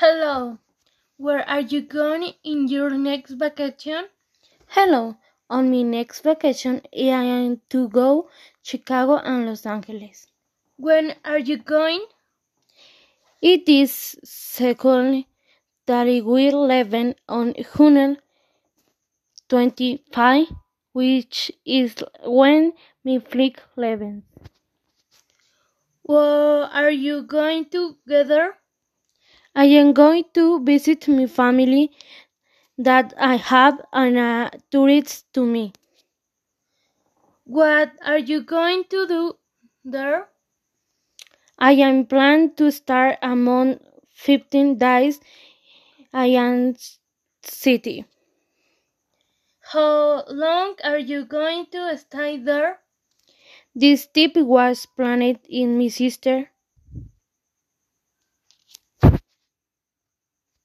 Hello, where are you going in your next vacation? Hello, on my next vacation I am to go Chicago and Los Angeles. When are you going? It is scheduled that I will leave on June 25, which is when my flight leaves. Where are you going together? I am going to visit my family that I have and uh, a tourist to me. What are you going to do there? I am planning to start a month 15 days in city. How long are you going to stay there? This trip was planned in my sister